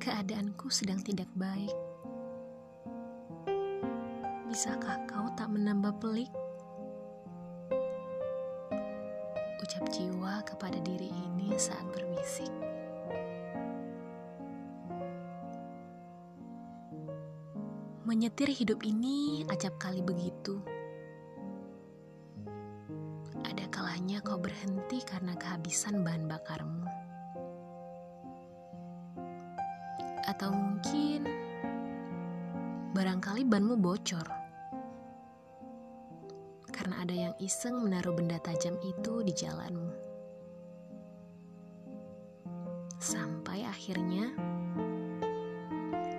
keadaanku sedang tidak baik. Bisakah kau tak menambah pelik? Ucap jiwa kepada diri ini saat berbisik. Menyetir hidup ini acap kali begitu. Ada kalanya kau berhenti karena kehabisan bahan bakarmu. Atau mungkin barangkali banmu bocor. Karena ada yang iseng menaruh benda tajam itu di jalanmu. Sampai akhirnya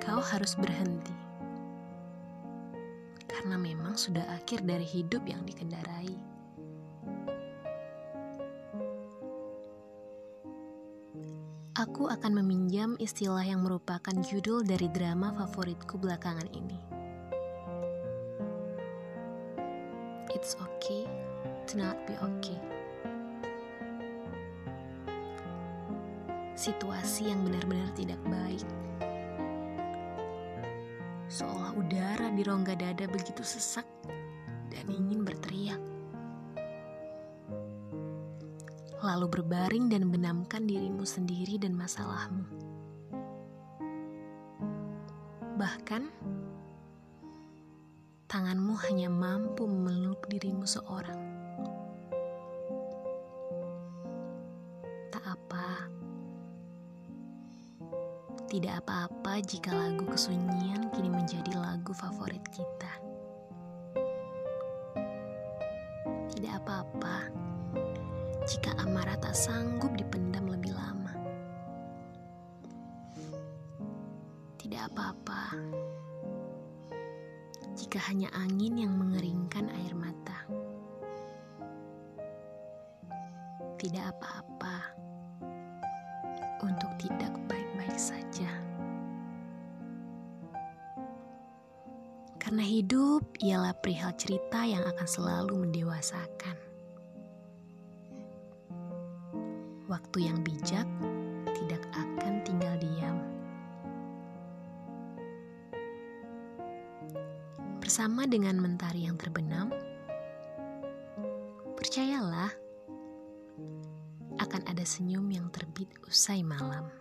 kau harus berhenti karena memang sudah akhir dari hidup yang dikendarai. Aku akan meminjam istilah yang merupakan judul dari drama favoritku belakangan ini. It's okay to not be okay. Situasi yang benar-benar tidak baik seolah udara di rongga dada begitu sesak dan ingin berteriak. Lalu berbaring dan benamkan dirimu sendiri dan masalahmu. Bahkan, tanganmu hanya mampu memeluk dirimu seorang. Tak apa, tidak apa-apa jika lagu kesunyian kini menjadi lagu favorit kita. Tidak apa-apa jika amarah tak sanggup dipendam lebih lama. Tidak apa-apa jika hanya angin yang mengeringkan air mata. Tidak apa-apa untuk tidak baik-baik saja. Karena hidup ialah perihal cerita yang akan selalu mendewasakan. Waktu yang bijak tidak akan tinggal diam. Bersama dengan mentari yang terbenam, percayalah akan ada senyum yang terbit usai malam.